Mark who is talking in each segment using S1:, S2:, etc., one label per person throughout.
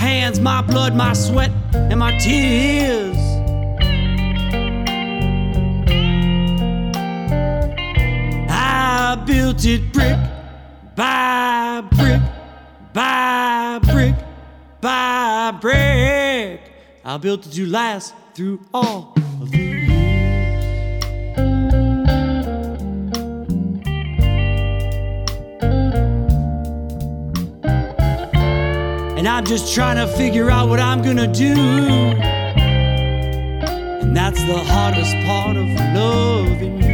S1: Hands, my blood, my sweat, and my tears. I built it brick by brick by brick by brick. I built it to last through all And I'm just trying to figure out what I'm gonna do. And that's the hardest part of loving you.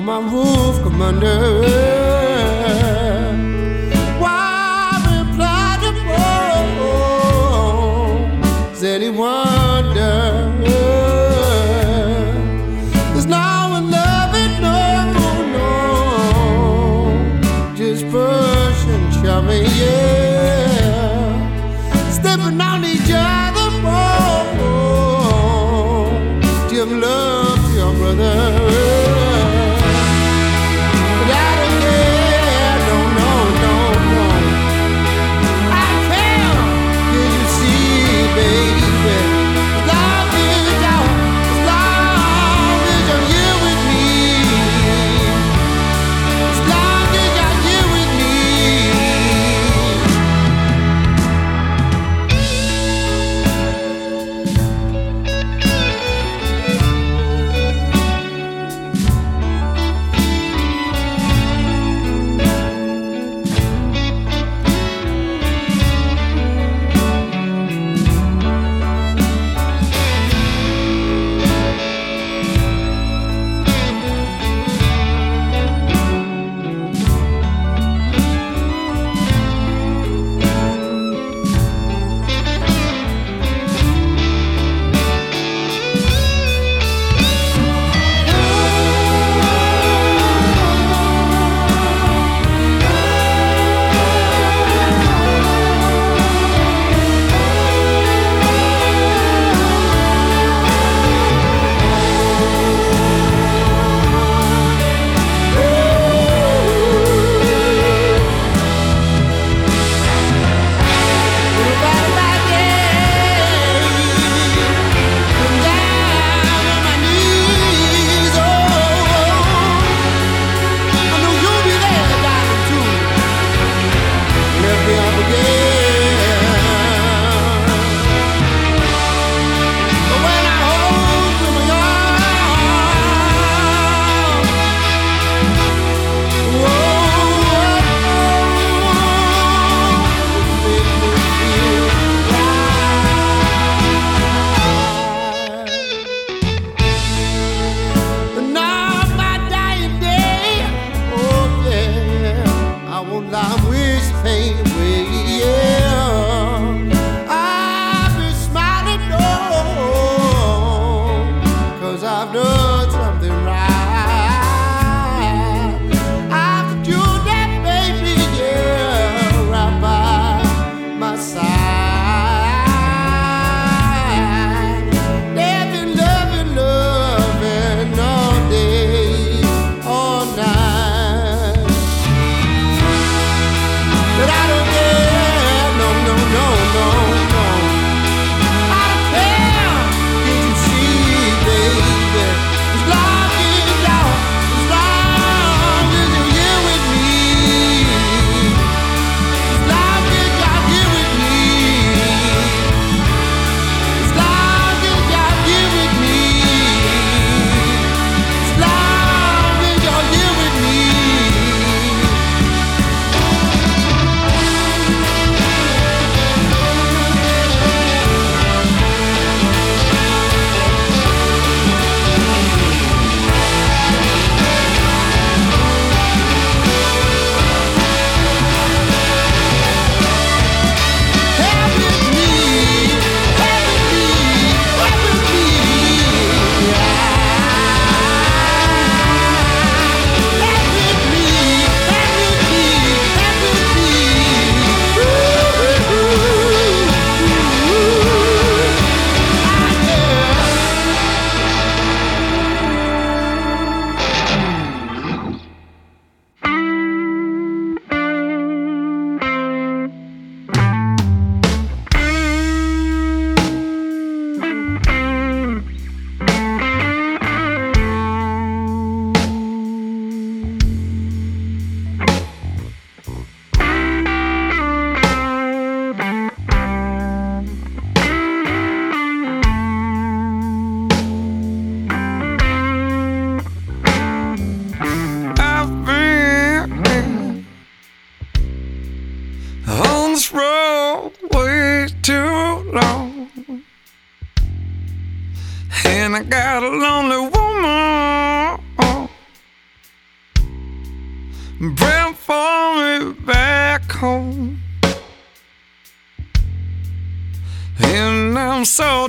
S2: Oh my roof come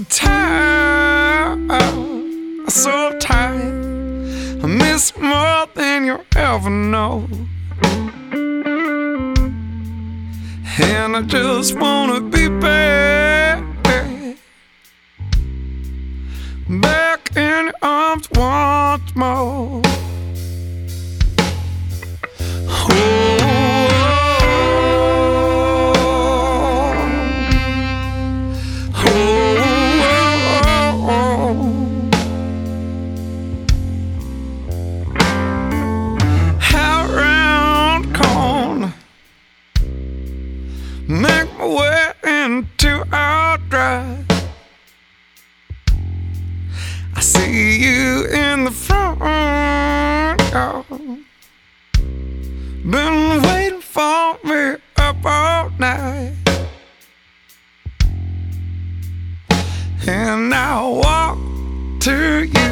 S3: tired, so tired. I miss more than you'll ever know. And I just wanna be back, back in your arms once more. Been waiting for me up all night. And I walk to you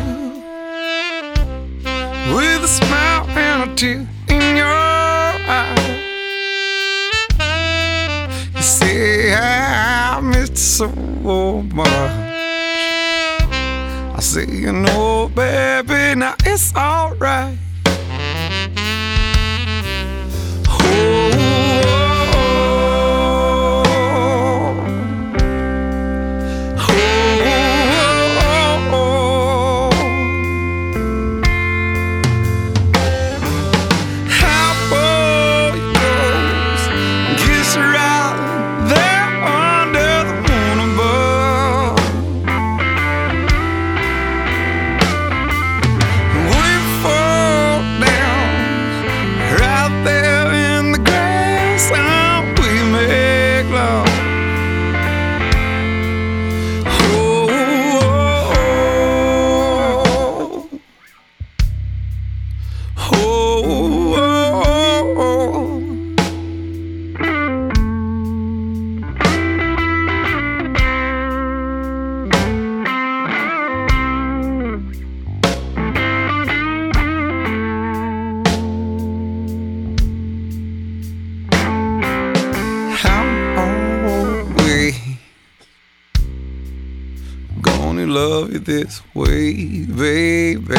S3: with a smile and a tear in your eye. You say I missed so much. I say, you know, baby, now it's alright. This way, baby.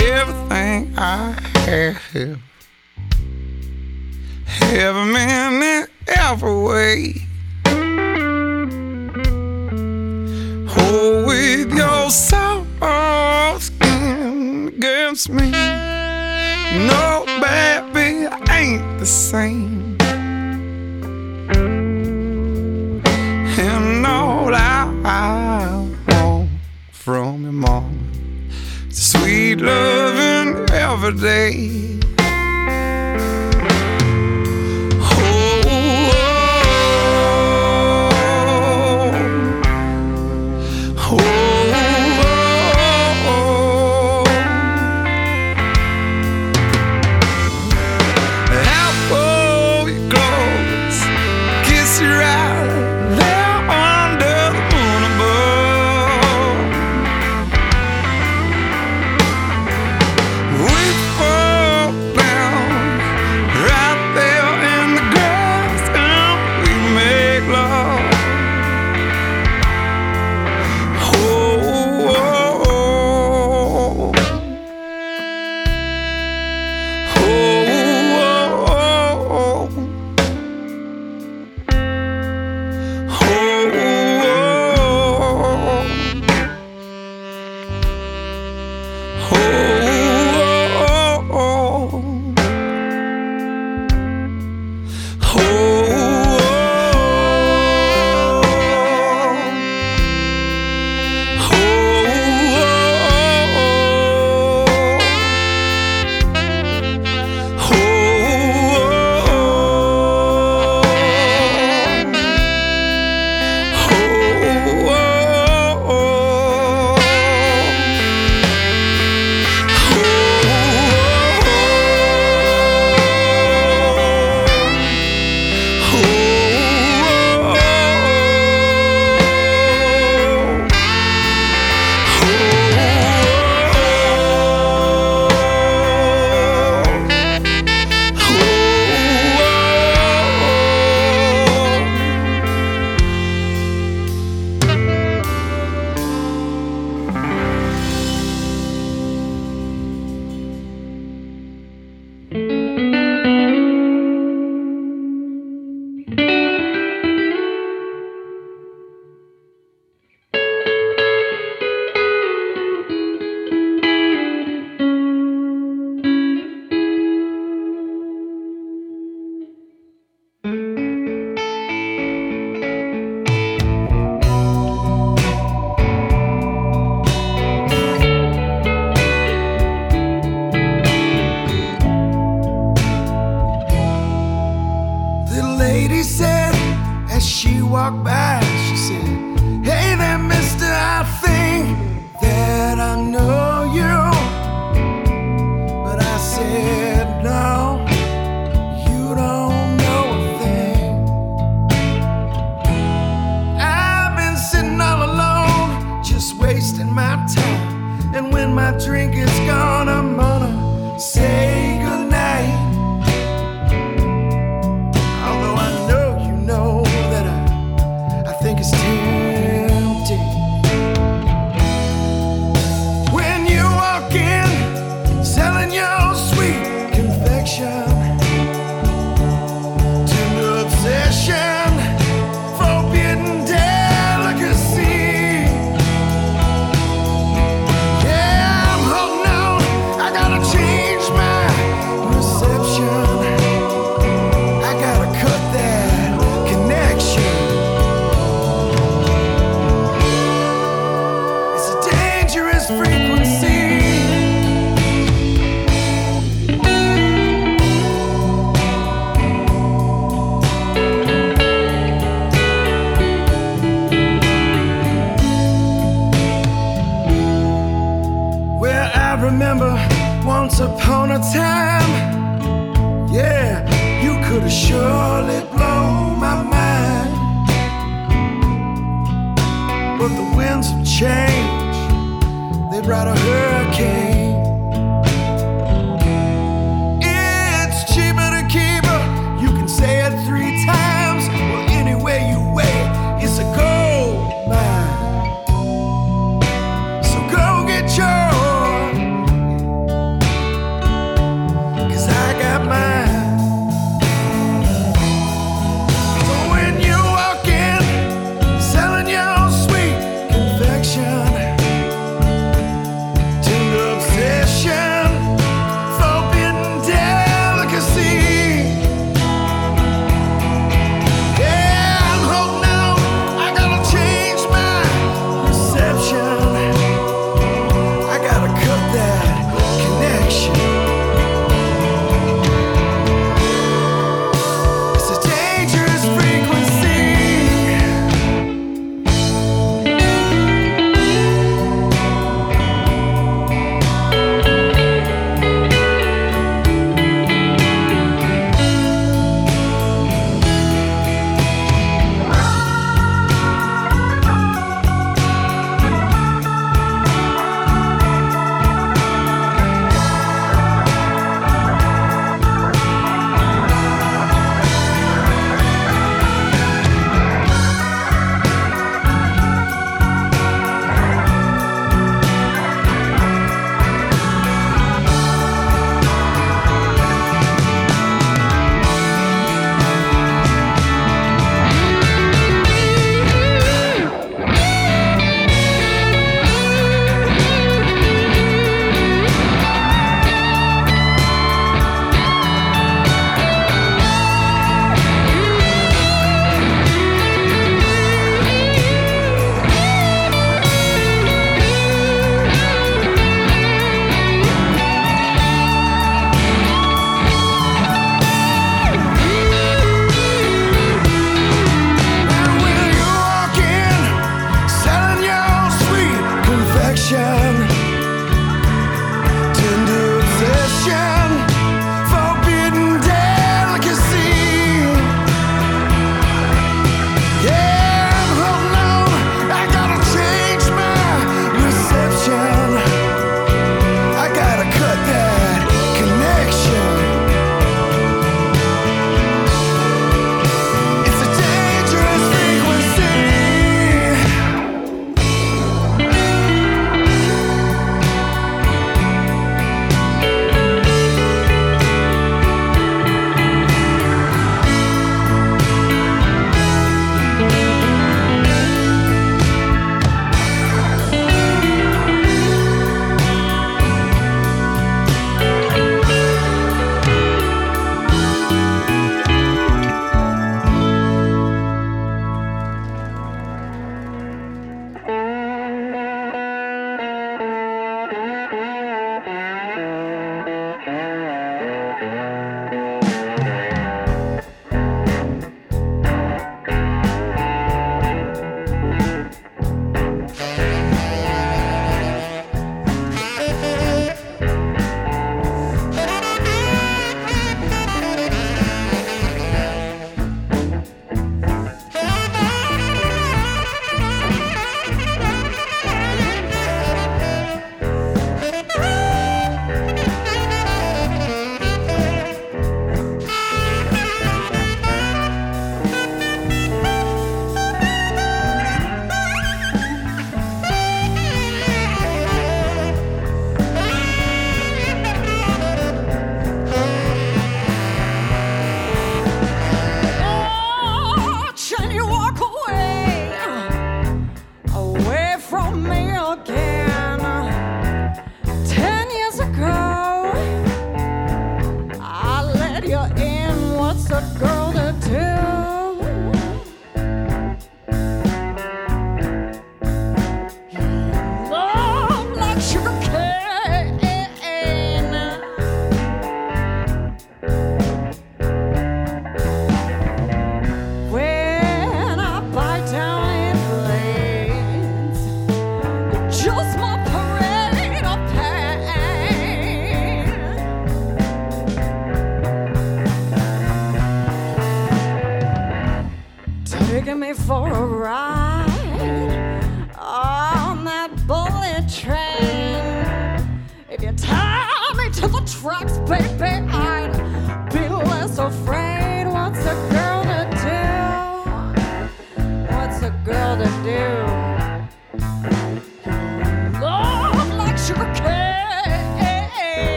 S3: Everything I have, every minute, every way. Oh, with your soft skin against me. No, baby, ain't the same. I, want from your mom sweet loving every day.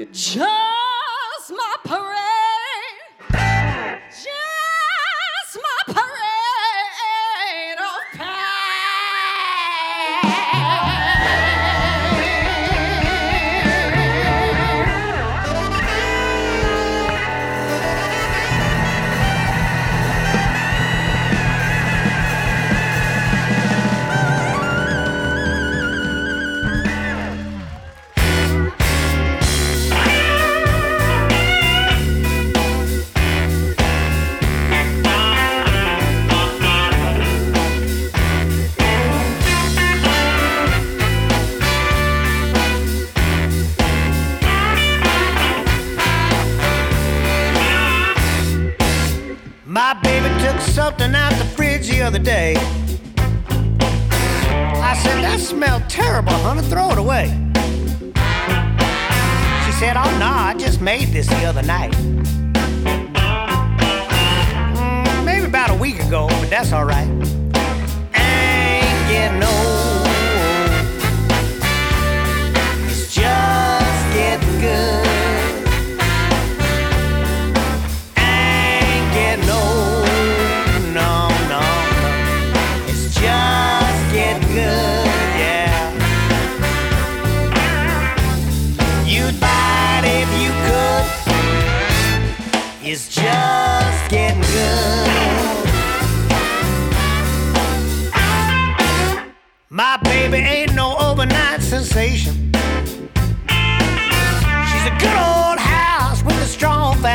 S4: You're just
S5: this the other night.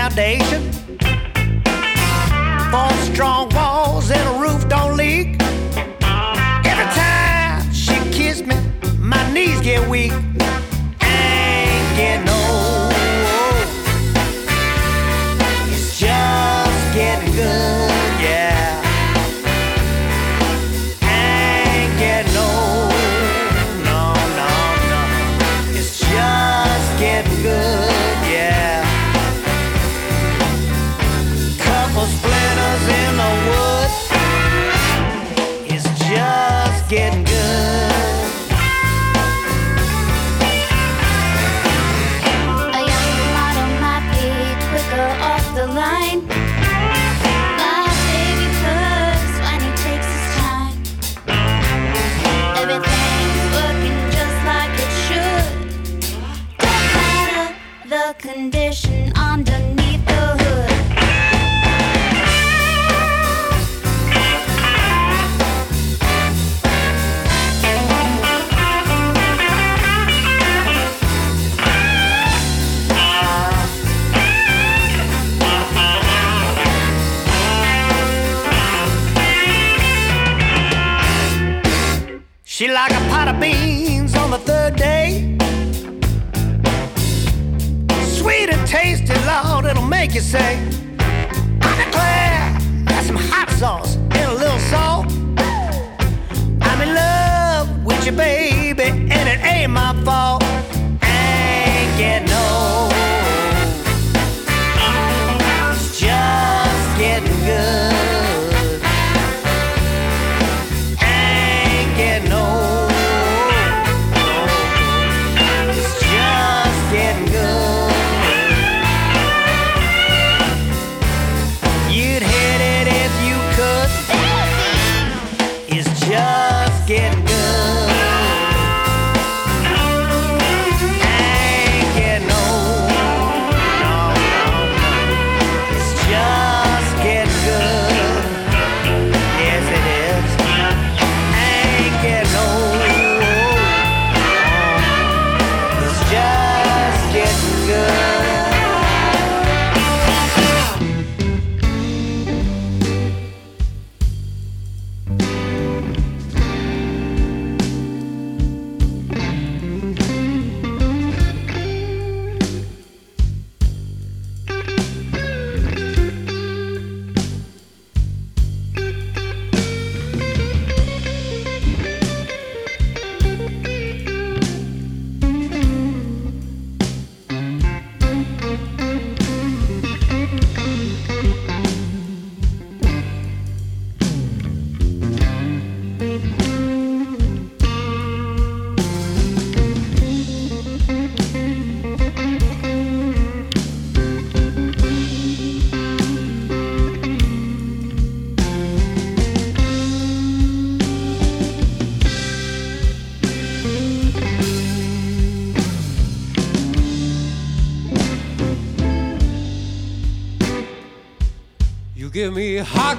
S5: foundation for strong walls and a roof don't leak. Every time she kisses me, my knees get weak.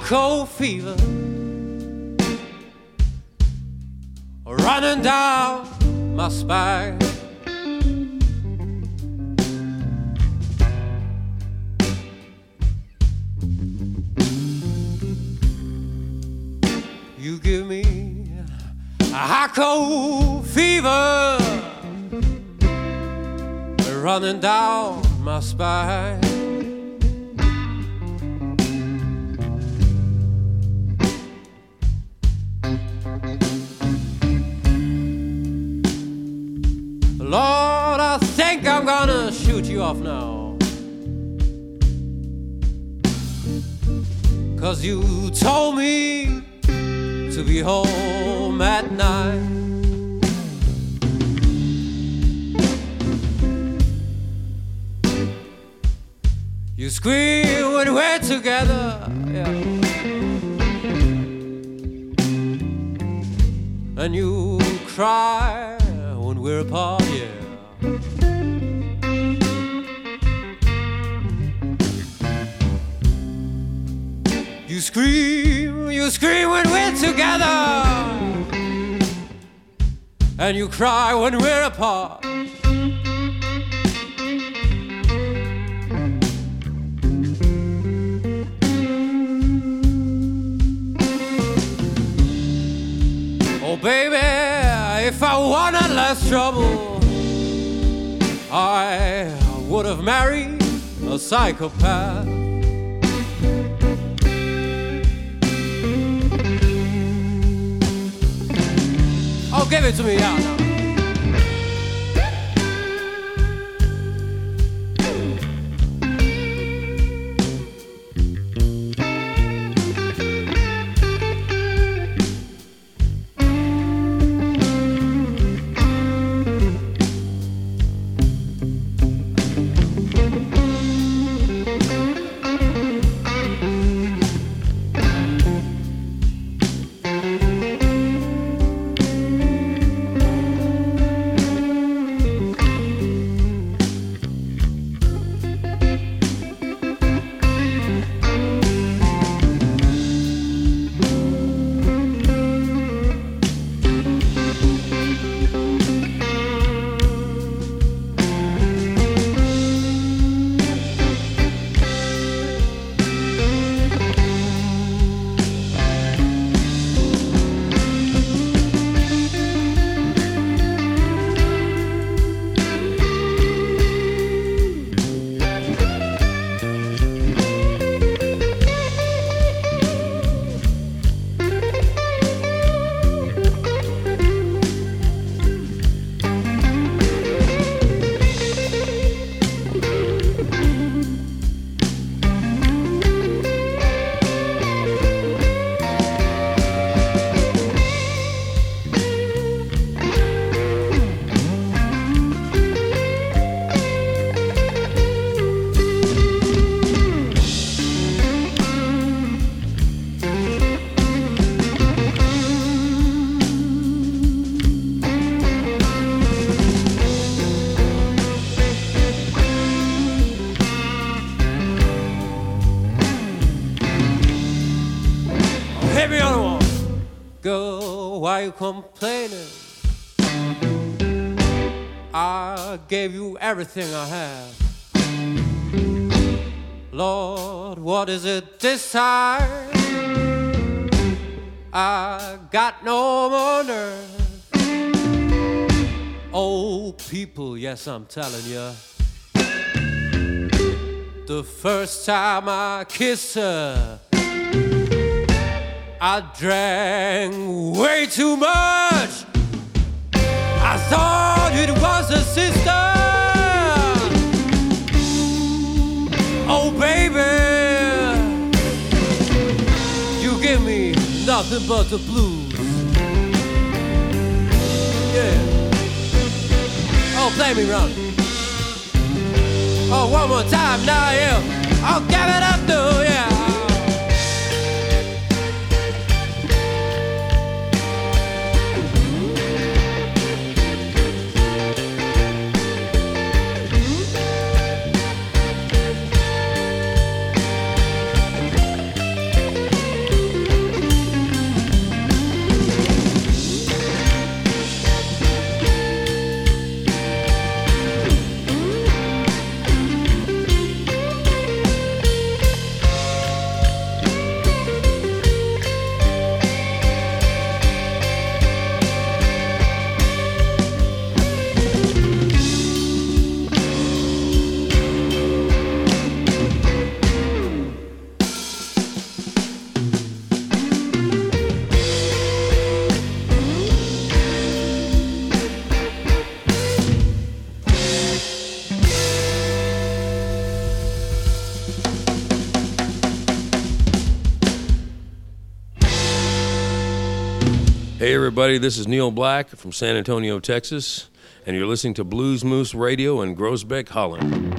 S6: cold fever running down my spine. You give me a high cold fever running down my spine. Off now. Cause you told me to be home at night. You scream when we're together, yeah. And you cry when we're apart, yeah. You scream, you scream when we're together. And you cry when we're apart. Oh, baby, if I wanted less trouble, I would have married a psychopath. Give it to me, yeah. Girl, why you complaining? I gave you everything I have. Lord, what is it this time? I got no more nerve. Old oh, people, yes, I'm telling you. The first time I kissed her, I drank way too much. I thought it was a sister. Oh, baby, you give me nothing but the blues. Yeah. Oh, play me round. Oh, one more time now, yeah. I'll give it up, though, yeah.
S7: everybody. This is Neil Black from San Antonio, Texas, and you're listening to Blues Moose Radio in Groesbeek, Holland.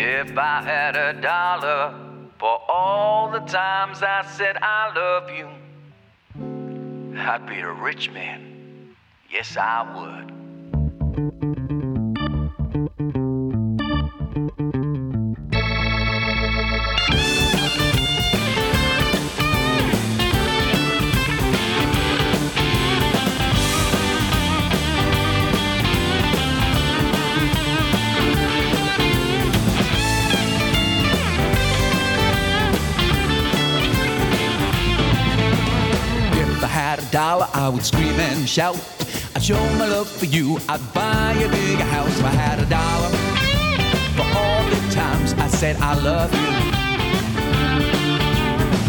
S8: If I had a dollar for all the times I said I love you, I'd be a rich man. Yes, I would.
S9: I would scream and shout. I'd show my love for you. I'd buy a bigger house if I had a dollar. For all the times I said I love you.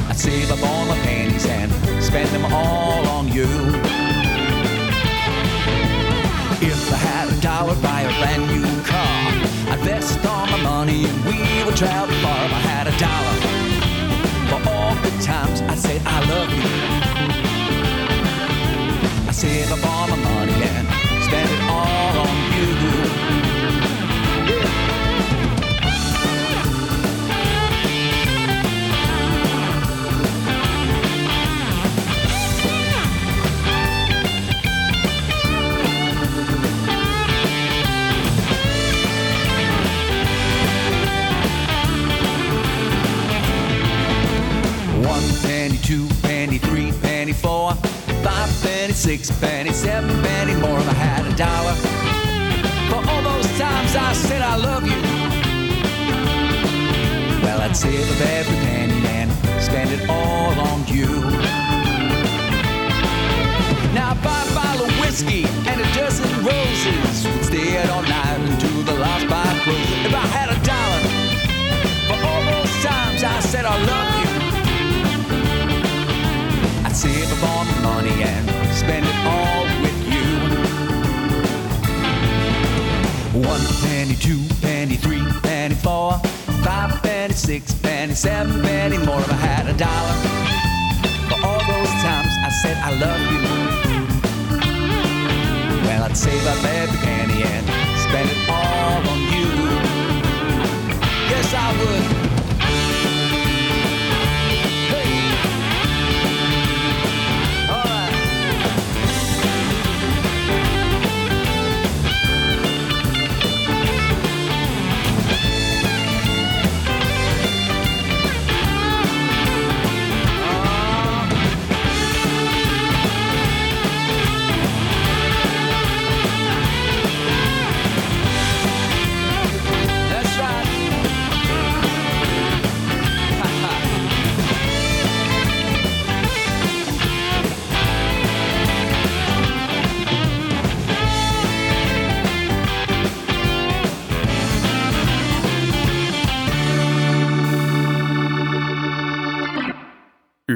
S9: I'd save up all my pennies and spend them all on you. If I had a dollar, buy a brand new car. I'd invest all my money and we would travel far. If I had a dollar for all the times I said I love you. Save up all my money and spend it all on you. One penny, two penny, three penny, four, Five penny, six penny, seven penny, more if I had a dollar. For all those times I said I love you. Well, I'd save up every penny and spend it all on you. Now, if a bottle of whiskey and a dozen roses would stay out all night until the last bar closes. If I had a dollar for all those times I said I love you penny and spend it all with you. One penny, two penny, three penny, four, five penny, six penny, seven penny more. If I had a dollar for all those times I said I love you. Well, I'd save up every penny and spend it all on you. Yes, I would.